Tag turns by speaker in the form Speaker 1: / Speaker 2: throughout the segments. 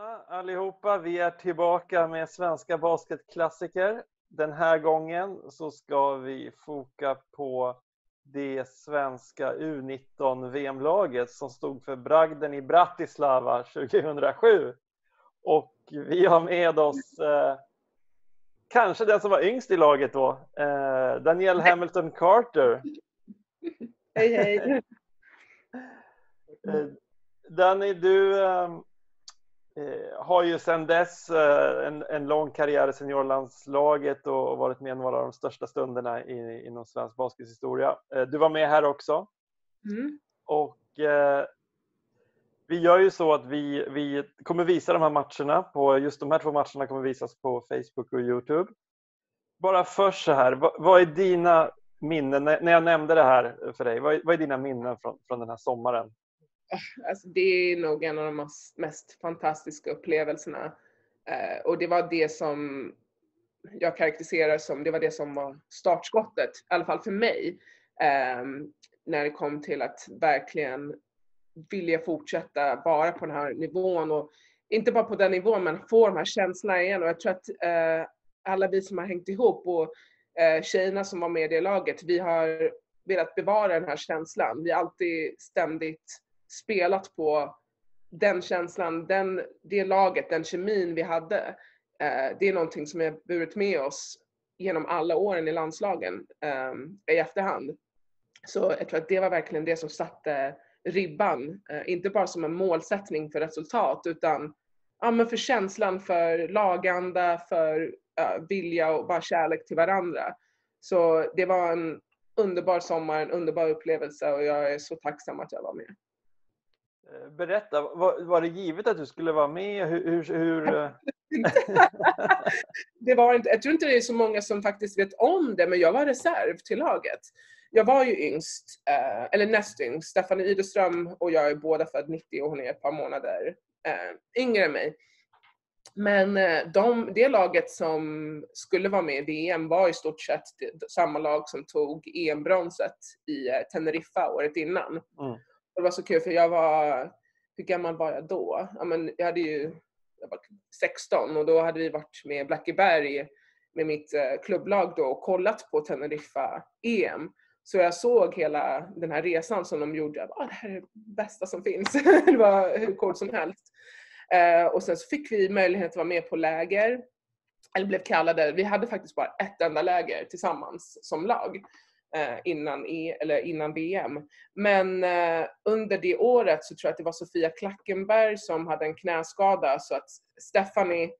Speaker 1: Välkomna allihopa! Vi är tillbaka med svenska basketklassiker. Den här gången så ska vi foka på det svenska U19 VM-laget som stod för bragden i Bratislava 2007. Och vi har med oss eh, kanske den som var yngst i laget då, eh, Danielle Hamilton Carter.
Speaker 2: Hej hej!
Speaker 1: Eh, Danny, du Eh, har ju sedan dess eh, en, en lång karriär i seniorlandslaget och varit med i några av de största stunderna i, inom svensk baskethistoria. Eh, du var med här också.
Speaker 2: Mm.
Speaker 1: Och eh, vi gör ju så att vi, vi kommer visa de här matcherna, på, just de här två matcherna kommer visas på Facebook och Youtube. Bara först så här, vad, vad är dina minnen, när jag nämnde det här för dig, vad, vad är dina minnen från, från den här sommaren?
Speaker 2: Alltså, det är nog en av de mest fantastiska upplevelserna. Eh, och det var det som jag karaktäriserar som, det var det som var startskottet, i alla fall för mig, eh, när det kom till att verkligen vilja fortsätta vara på den här nivån och inte bara på den nivån men få de här känslorna igen och jag tror att eh, alla vi som har hängt ihop och eh, tjejerna som var med i det laget, vi har velat bevara den här känslan. Vi har alltid ständigt spelat på den känslan, den, det laget, den kemin vi hade. Eh, det är någonting som vi har burit med oss genom alla åren i landslagen eh, i efterhand. Så jag tror att det var verkligen det som satte ribban, eh, inte bara som en målsättning för resultat utan ja, men för känslan för laganda, för uh, vilja och bara kärlek till varandra. Så det var en underbar sommar, en underbar upplevelse och jag är så tacksam att jag var med.
Speaker 1: Eh, berätta, var, var det givet att du skulle vara med? Hur, hur, hur... Eh?
Speaker 2: det var inte, jag tror inte det är så många som faktiskt vet om det, men jag var reserv till laget. Jag var ju yngst, eh, eller näst yngst. Stefanie Ideström och jag är båda född 90 och hon är ett par månader yngre än mig. Men de, det laget som skulle vara med i VM var i stort sett samma lag som tog EM-bronset i Teneriffa året innan. Mm det var så kul för jag var, hur gammal var jag då? Ja, men jag hade ju, jag var 16 och då hade vi varit med Blackeberg med mitt eh, klubblag då och kollat på Teneriffa EM. Så jag såg hela den här resan som de gjorde. Jag bara, ah, det här är det bästa som finns. det var hur coolt som helst. Eh, och sen så fick vi möjlighet att vara med på läger. Eller blev kallade. Vi hade faktiskt bara ett enda läger tillsammans som lag Eh, innan, e, eller innan VM. Men eh, under det året så tror jag att det var Sofia Klackenberg som hade en knäskada så att Stephanie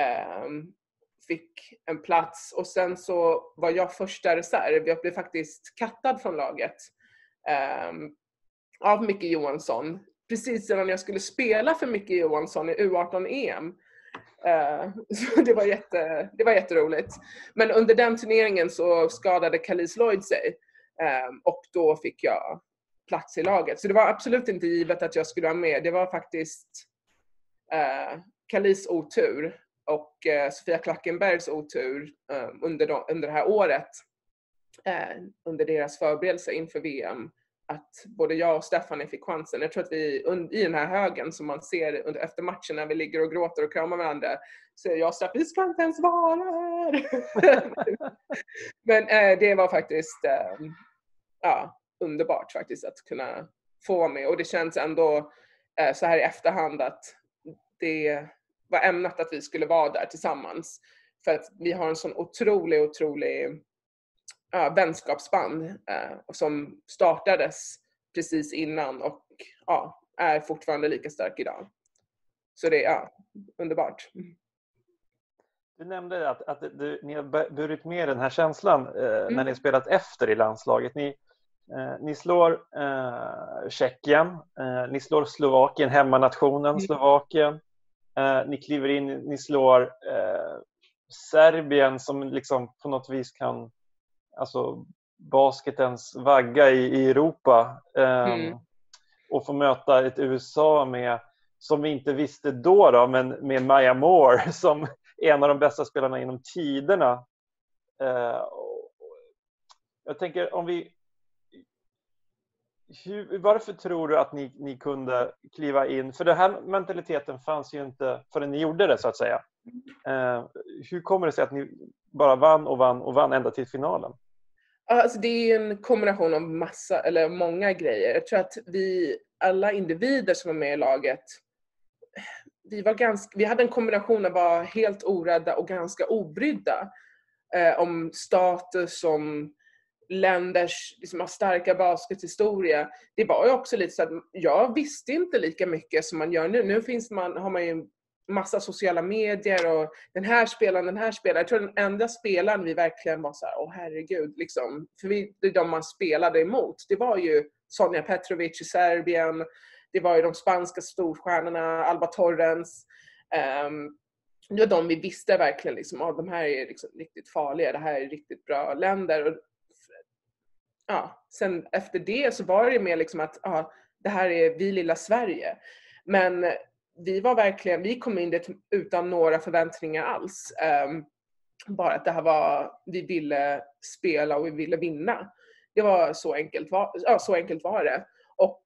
Speaker 2: ehm, fick en plats och sen så var jag första reserv. Jag blev faktiskt kattad från laget ehm, av Micke Johansson precis innan jag skulle spela för Micke Johansson i U18-EM. Eh, så det var, jätte, det var jätteroligt. Men under den turneringen så skadade Kalis Lloyd sig ehm, och då fick jag plats i laget. Så det var absolut inte givet att jag skulle vara med. Det var faktiskt eh, Kalis otur och eh, Sofia Klackenbergs otur ehm, under, de, under det här året under deras förberedelse inför VM att både jag och Stephanie fick chansen. Jag tror att vi i den här högen som man ser under, efter matchen när vi ligger och gråter och kramar varandra säger jag och Stephanie, vi ska inte ens vara här! Men eh, det var faktiskt eh, ja, underbart faktiskt att kunna få vara med och det känns ändå eh, så här i efterhand att det var ämnat att vi skulle vara där tillsammans. För att vi har en sån otrolig, otrolig uh, vänskapsband uh, som startades precis innan och ja, är fortfarande lika stark idag. Så det är ja, underbart.
Speaker 1: Du nämnde att, att du, ni har burit med den här känslan eh, mm. när ni har spelat efter i landslaget. Ni, eh, ni slår eh, Tjeckien, eh, ni slår Slovakien, hemmanationen mm. Slovakien. Eh, ni kliver in, ni slår eh, Serbien som liksom på något vis kan alltså basketens vagga i, i Europa eh, mm. och få möta ett USA med, som vi inte visste då, då men med Maya Moore som en av de bästa spelarna inom tiderna. Eh, jag tänker om vi hur, varför tror du att ni, ni kunde kliva in? För den här mentaliteten fanns ju inte förrän ni gjorde det så att säga. Eh, hur kommer det sig att ni bara vann och vann och vann ända till finalen?
Speaker 2: Alltså det är en kombination av massa, eller många grejer. Jag tror att vi, alla individer som var med i laget, vi, var ganska, vi hade en kombination av att vara helt orädda och ganska obrydda eh, om status, om länders liksom, starka baskethistoria. Det var ju också lite så att jag visste inte lika mycket som man gör nu. Nu finns man, har man ju massa sociala medier och den här spelaren, den här spelaren. Jag tror den enda spelaren vi verkligen var såhär, åh herregud, liksom. För vi, det är de man spelade emot. Det var ju Sonja Petrovic i Serbien, det var ju de spanska storstjärnorna, Alba Torrens. Um, det var de vi visste verkligen liksom, oh, de här är liksom riktigt farliga, det här är riktigt bra länder. Och, ja, sen efter det så var det mer liksom att ja, det här är vi lilla Sverige. Men vi var verkligen, vi kom in dit utan några förväntningar alls. Um, bara att det här var, vi ville spela och vi ville vinna. Det var så enkelt var, ja, så enkelt var det. Och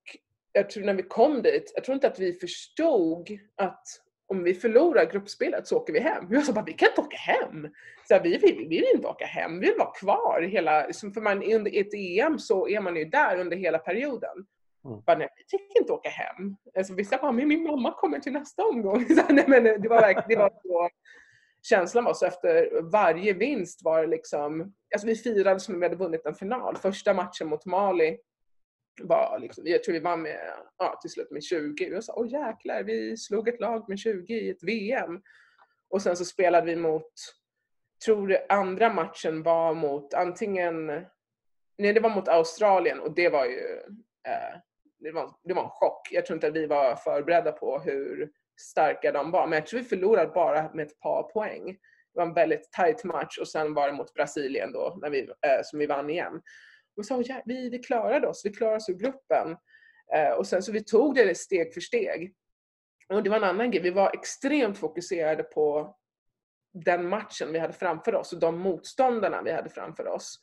Speaker 2: jag tror när vi kom dit, jag tror inte att vi förstod att om vi förlorar gruppspelet så åker vi hem. Vi var så bara, vi kan inte åka hem. Så här, vi, vi, vi vill inte åka hem, vi vill vara kvar hela, för man, under ett EM så är man ju där under hela perioden. Mm. Bara, nej, vi tänker inte åka hem. Alltså, vissa bara, men min mamma kommer till nästa omgång. Så, nej, men eh, det var verkligen, det var så känslan var så efter varje vinst var det liksom, alltså vi firade som om vi hade vunnit en final. Första matchen mot Mali var liksom, jag tror vi vann med, ja, till slut med 20. Och jag sa, åh jäklar, vi slog ett lag med 20 i ett VM. Och sen så spelade vi mot, tror det andra matchen var mot antingen, nej det var mot Australien och det var ju, eh, det, var, det var en chock. Jag tror inte att vi var förberedda på hur starka de var. Men jag tror vi förlorade bara med ett par poäng. Det var en väldigt tight match och sen var det mot Brasilien då när vi, eh, som vi vann igen. Och så, ja, vi, vi klarade oss, vi klarade oss ur gruppen. Eh, och sen så vi tog det steg för steg. Och det var en annan grej, vi var extremt fokuserade på den matchen vi hade framför oss och de motståndarna vi hade framför oss.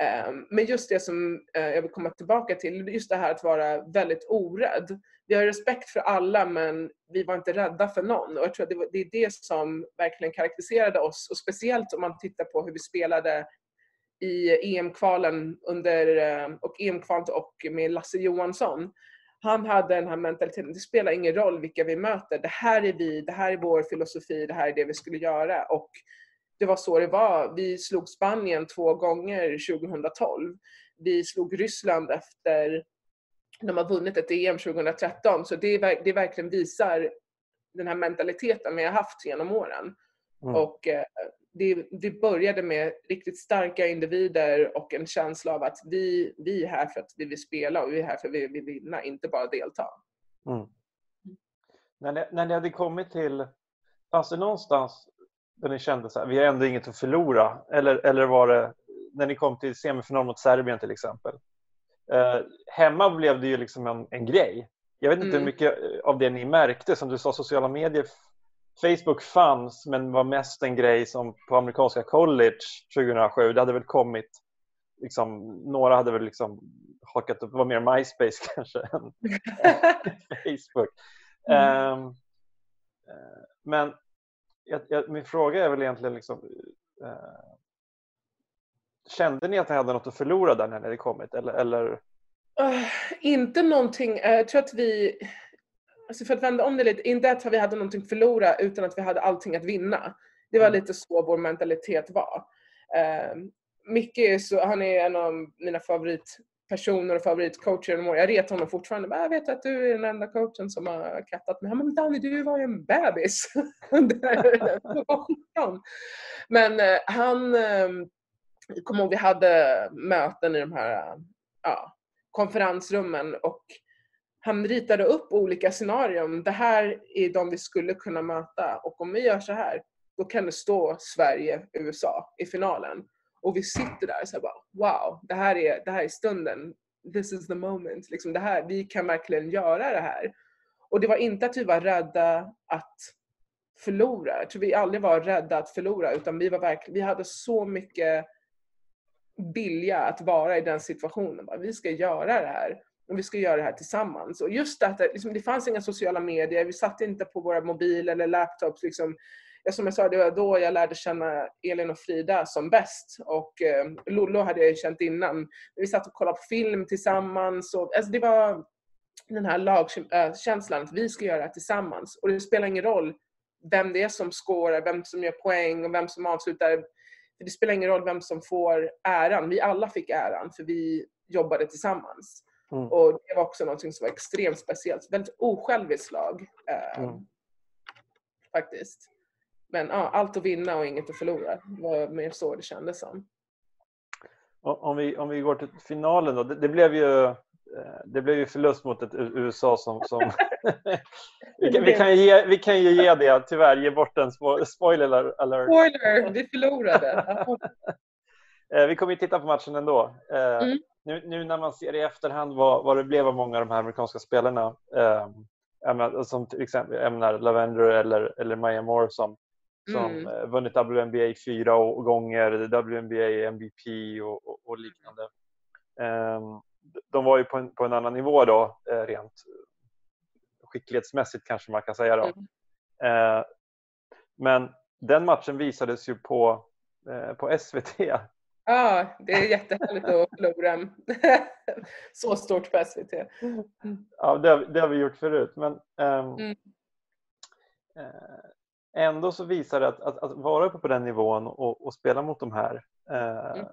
Speaker 2: Ehm, men just det som eh, jag vill komma tillbaka till, just det här att vara väldigt orädd. Vi har respekt för alla men vi var inte rädda för någon och jag tror att det är det som verkligen karaktäriserade oss och speciellt om man tittar på hur vi spelade i EM-kvalen under, eh, och EM-kvalet och med Lasse Johansson. Han hade den här mentaliteten, det spelar ingen roll vilka vi möter, det här är vi, det här är vår filosofi, det här är det vi skulle göra och det var så det var. Vi slog Spanien två gånger 2012. Vi slog Ryssland efter de har vunnit ett EM 2013. Så det, det verkligen visar den här mentaliteten vi har haft genom åren. Mm. Och eh, det, det, började med riktigt starka individer och en känsla av att vi, vi är här för att vi vill spela och vi är här för att vi vill vinna, inte bara delta. Mm.
Speaker 1: När, ni, när ni hade kommit till, fanns det någonstans där ni kände så här, vi har ändå inget att förlora? Eller, eller var det när ni kom till semifinal mot Serbien till exempel? Eh, hemma blev det ju liksom en, en grej. Jag vet inte mm. hur mycket av det ni märkte. Som du sa, sociala medier. Facebook fanns men var mest en grej som på amerikanska college 2007. Det hade väl kommit, liksom, några hade väl liksom hakat upp, var mer MySpace kanske än Facebook. Mm. Um, men jag, jag, min fråga är väl egentligen liksom, eh, Kände ni att ni hade något att förlora där när ni hade kommit? Eller, eller?
Speaker 2: Uh, inte någonting. Uh, jag tror att vi, alltså för att vända om det lite, inte att vi hade någonting att förlora utan att vi hade allting att vinna. Det var mm. lite så vår mentalitet var. Uh, Micke är så, han är en av mina favorit personer och favoritcoacher genom Jag retar honom fortfarande. Jag vet att du är den enda coachen som har kattat mig. Men Danny, du var ju en bebis. men eh, han, eh, kommer ihåg vi hade möten i de här ja, konferensrummen och han ritade upp olika scenarion. Det här är de vi skulle kunna möta och om vi gör så här, då kan det stå Sverige-USA i finalen. Och vi sitter där och så bara wow, det här är, det här är stunden. This is the moment. Liksom det här, vi kan verkligen göra det här. Och det var inte att vi var rädda att förlora. Jag tror vi aldrig var rädda att förlora utan vi, var verkligen, vi hade så mycket vilja att vara i den situationen. Bara, vi ska göra det här. och vi ska göra det här tillsammans. Och just att det, liksom, det fanns inga sociala medier, vi satt inte på våra mobiler eller laptops. Liksom. Som jag sa, det var då jag lärde känna Elin och Frida som bäst. Och eh, Lollo hade jag känt innan. Vi satt och kollade på film tillsammans. Och, alltså, det var den här lagkänslan att vi ska göra det tillsammans. Och det spelar ingen roll vem det är som scorar, vem som gör poäng och vem som avslutar. För det spelar ingen roll vem som får äran. Vi alla fick äran för vi jobbade tillsammans. Mm. Och det var också något som var extremt speciellt. Väldigt osjälviskt lag. Eh, mm. Faktiskt. Men ja, allt att vinna och inget att förlora. Det var mer så det kändes som.
Speaker 1: Om vi, om vi går till finalen då. Det, det blev ju Eh, det blev ju förlust mot ett USA som... som vi, kan, vi, kan ge, vi kan ju ge det, tyvärr, ge bort en spoiler alert.
Speaker 2: Spoiler, vi förlorade.
Speaker 1: Eh, vi kommer ju titta på matchen ändå. Eh, mm. Nu, nu, när man ser i efterhand vad, vad det blev av många av de här amerikanska spelarna, eh, som till exempel ämnar Lavender eller, eller Maya Moore som, som mm. vunnit WNBA fyra gånger, WNBA MVP och, och, och liknande. Um, de var ju på en, på en annan nivå då, eh, rent skicklighetsmässigt kanske man kan säga. Då. Mm. Eh, men den matchen visades ju på, eh, på SVT.
Speaker 2: Ja, det är jättehärligt att förlora så stort på SVT. Mm.
Speaker 1: Ja, det, det, har vi gjort förut. Men ehm, mm. Ändå så visar det att, att, att, vara uppe på den nivån och, och spela mot de här. Mm.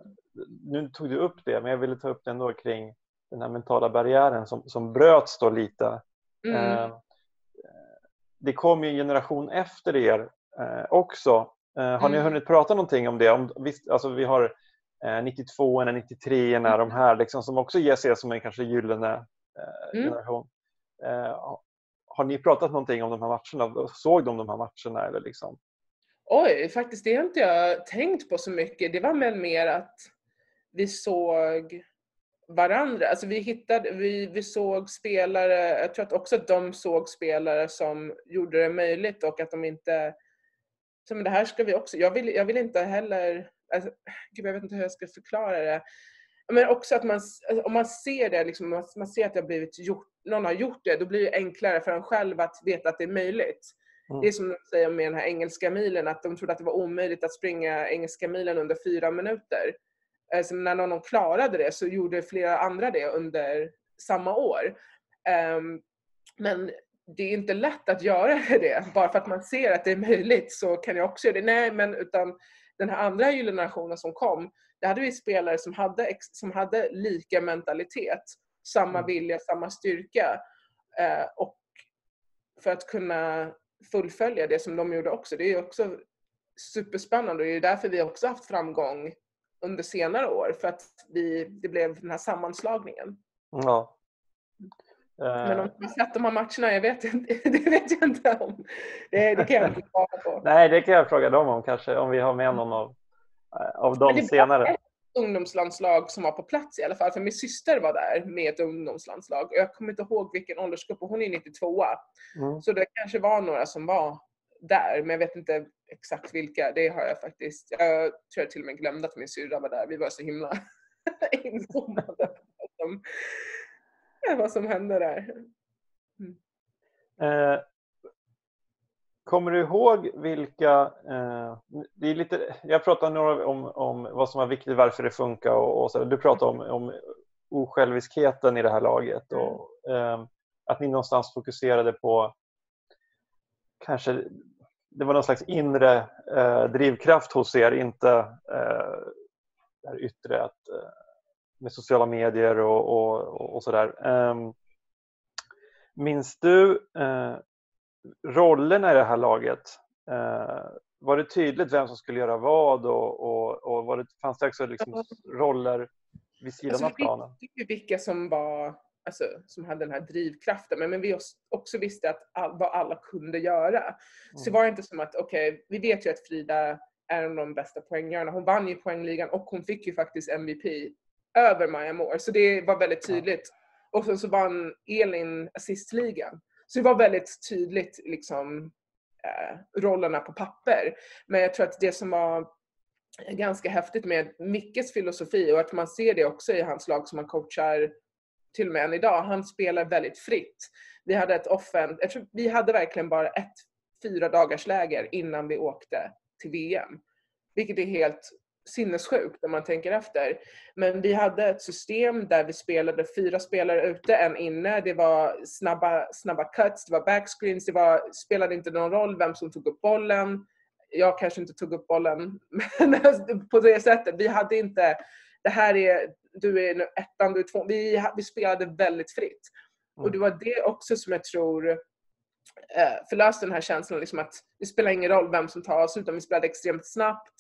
Speaker 1: Nu tog du upp det, men jag ville ta upp det ändå kring den här mentala barriären som, som bröts då lite. Mm. Eh, det kom ju en generation efter er eh, också. Eh, har mm. ni hunnit prata någonting om det? Om, visst, alltså vi har eh, 92 eller 93 mm. de här liksom, som också ger sig som en kanske gyllene eh, mm. generation. Har ni pratat någonting om de här matcherna? Såg de de här matcherna? Eller liksom?
Speaker 2: Oj, faktiskt det har inte jag tänkt på så mycket. Det var väl mer att vi såg varandra. Alltså vi, hittade, vi, vi såg spelare, jag tror att också att de såg spelare som gjorde det möjligt och att de inte... Så men det här ska vi också... Jag vill, jag vill inte heller... Alltså, gud, jag vet inte hur jag ska förklara det. Men också att man, om man ser det, liksom, man ser att det har blivit gjort, någon har gjort det, då blir det enklare för en själv att veta att det är möjligt. Mm. Det är som de säger med den här engelska milen, att de trodde att det var omöjligt att springa engelska milen under fyra minuter. Alltså när någon klarade det så gjorde flera andra det under samma år. Um, men det är inte lätt att göra det. Bara för att man ser att det är möjligt så kan jag också göra det. Nej, men utan den här andra generationen som kom, där hade vi spelare som hade, som hade lika mentalitet, samma mm. vilja, samma styrka. Uh, och för att kunna fullfölja det som de gjorde också. Det är också superspännande och det är därför vi också haft framgång under senare år för att vi, det blev den här sammanslagningen.
Speaker 1: Ja.
Speaker 2: Men om du har sett de här matcherna, jag vet inte, det vet jag inte om. Det, det kan jag inte svara på.
Speaker 1: Nej, det kan jag fråga dem om kanske, om vi har med någon av, eh, av dem senare. Ett
Speaker 2: ungdomslandslag som var på plats i alla fall, för min syster var där med ett ungdomslandslag. Jag kommer inte ihåg vilken åldersgrupp, hon är 92 mm. Så det kanske var några som var där, men jag vet inte exakt vilka. Det har jag faktiskt. Jag tror jag till och med glömde att min syrra var där. Vi var så himla inzoomade på vad som, vad som hände där.
Speaker 1: Mm. Eh, kommer du ihåg vilka... Eh, det är lite, jag pratade några om, om vad som var viktigt, varför det funkar och, och så. Du pratade om, om osjälviskheten i det här laget och eh, att ni någonstans fokuserade på kanske det var någon slags inre eh, drivkraft hos er, inte eh, det yttre att, eh, med sociala medier och, och, och sådär. Eh, minns du eh, rollerna i det här laget? Eh, var det tydligt vem som skulle göra vad och, och, och var det, fanns det också liksom roller vid sidan alltså, av planen?
Speaker 2: Vi visste vilka som var alltså, som hade den här drivkraften, men, men vi också visste att all, vad alla kunde göra. Mm. Så det var inte som att, okej, okay, vi vet ju att Frida är en av de bästa poänggörarna. Hon vann ju poängligan och hon fick ju faktiskt MVP över Maja Moore, så det var väldigt tydligt. Och sen så vann Elin assistligan. Så det var väldigt tydligt liksom eh, rollerna på papper. Men jag tror att det som var ganska häftigt med Mickes filosofi och att man ser det också i hans lag som han coachar till och med än idag, han spelar väldigt fritt. Vi hade ett offen, jag tror vi hade verkligen bara ett fyra dagars läger innan vi åkte till VM. Vilket är helt sinnessjukt om man tänker efter. Men vi hade ett system där vi spelade fyra spelare ute, en inne. Det var snabba, snabba cuts, det var backscreens, det var, spelade inte någon roll vem som tog upp bollen. Jag kanske inte tog upp bollen, men på det sättet. Vi hade inte, det här är, du är ettan, du är två. Vi, vi spelade väldigt fritt. Och mm. det var det också som jag tror eh, förlöste den här känslan liksom att det spelar ingen roll vem som tar oss utan vi spelade extremt snabbt.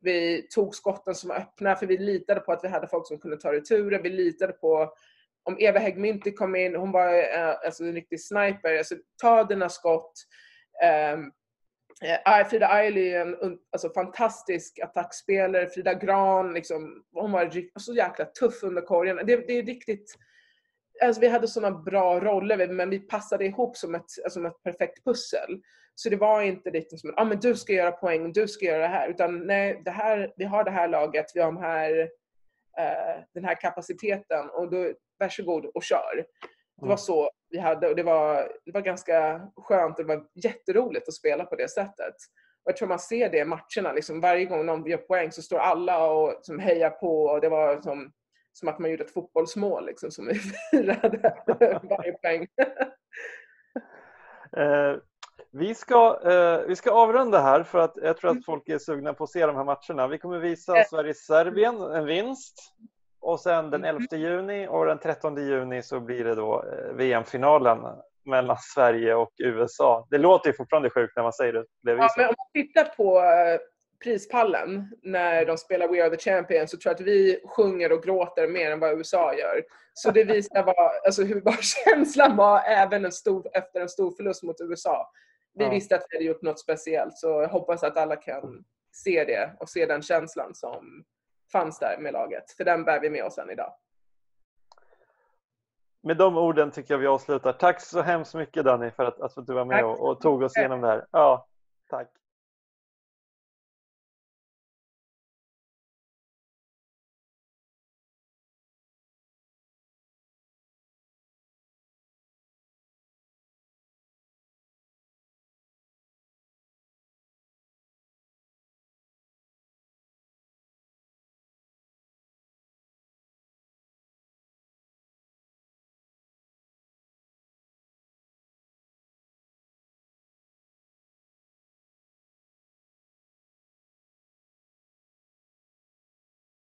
Speaker 2: Vi tog skotten som var öppna för vi litade på att vi hade folk som kunde ta returer. Vi litade på om Eva Häggmynti kom in, hon var eh, alltså en riktig sniper. Alltså, ta dina skott. Ehm, eh, Frida Aili är en alltså, fantastisk attackspelare. Frida Gran, liksom, hon var så jäkla tuff under korgen. Det, det är riktigt Alltså vi hade sådana bra roller men vi passade ihop som ett, som ett perfekt pussel. Så det var inte lite som ah, men du ska göra poäng, du ska göra det här. Utan nej, det här, vi har det här laget, vi har de här, uh, den här kapaciteten och då varsågod och kör. Det var mm. så vi hade och det var, det var ganska skönt och det var jätteroligt att spela på det sättet. Och jag tror man ser det i matcherna, liksom, varje gång någon gör poäng så står alla och som hejar på och det var som, som att man gjorde ett fotbollsmål liksom, som vi firade varje poäng.
Speaker 1: Eh, vi ska, eh, vi ska avrunda här för att jag tror att mm. folk är sugna på att se de här matcherna. Vi kommer visa Sverige-Serbien, en vinst. Och sen den 11 mm. juni och den 13 juni så blir det då eh, VM-finalen mellan Sverige och USA. Det låter ju fortfarande sjukt när man säger det. det
Speaker 2: ja, men om man tittar på eh, prispallen när de spelar We Are The Champions så tror jag att vi sjunger och gråter mer än vad USA gör. Så det visar vad, alltså hur bara känslan var även en stor, efter en stor förlust mot USA vi ja. visste att vi hade gjort något speciellt så jag hoppas att alla kan se det och se den känslan som fanns där med laget. För den bär vi med oss än idag.
Speaker 1: Med de orden tycker jag vi avslutar. Tack så hemskt mycket Danny för att, att du var med och, och, tog oss igenom det här. Ja, tack.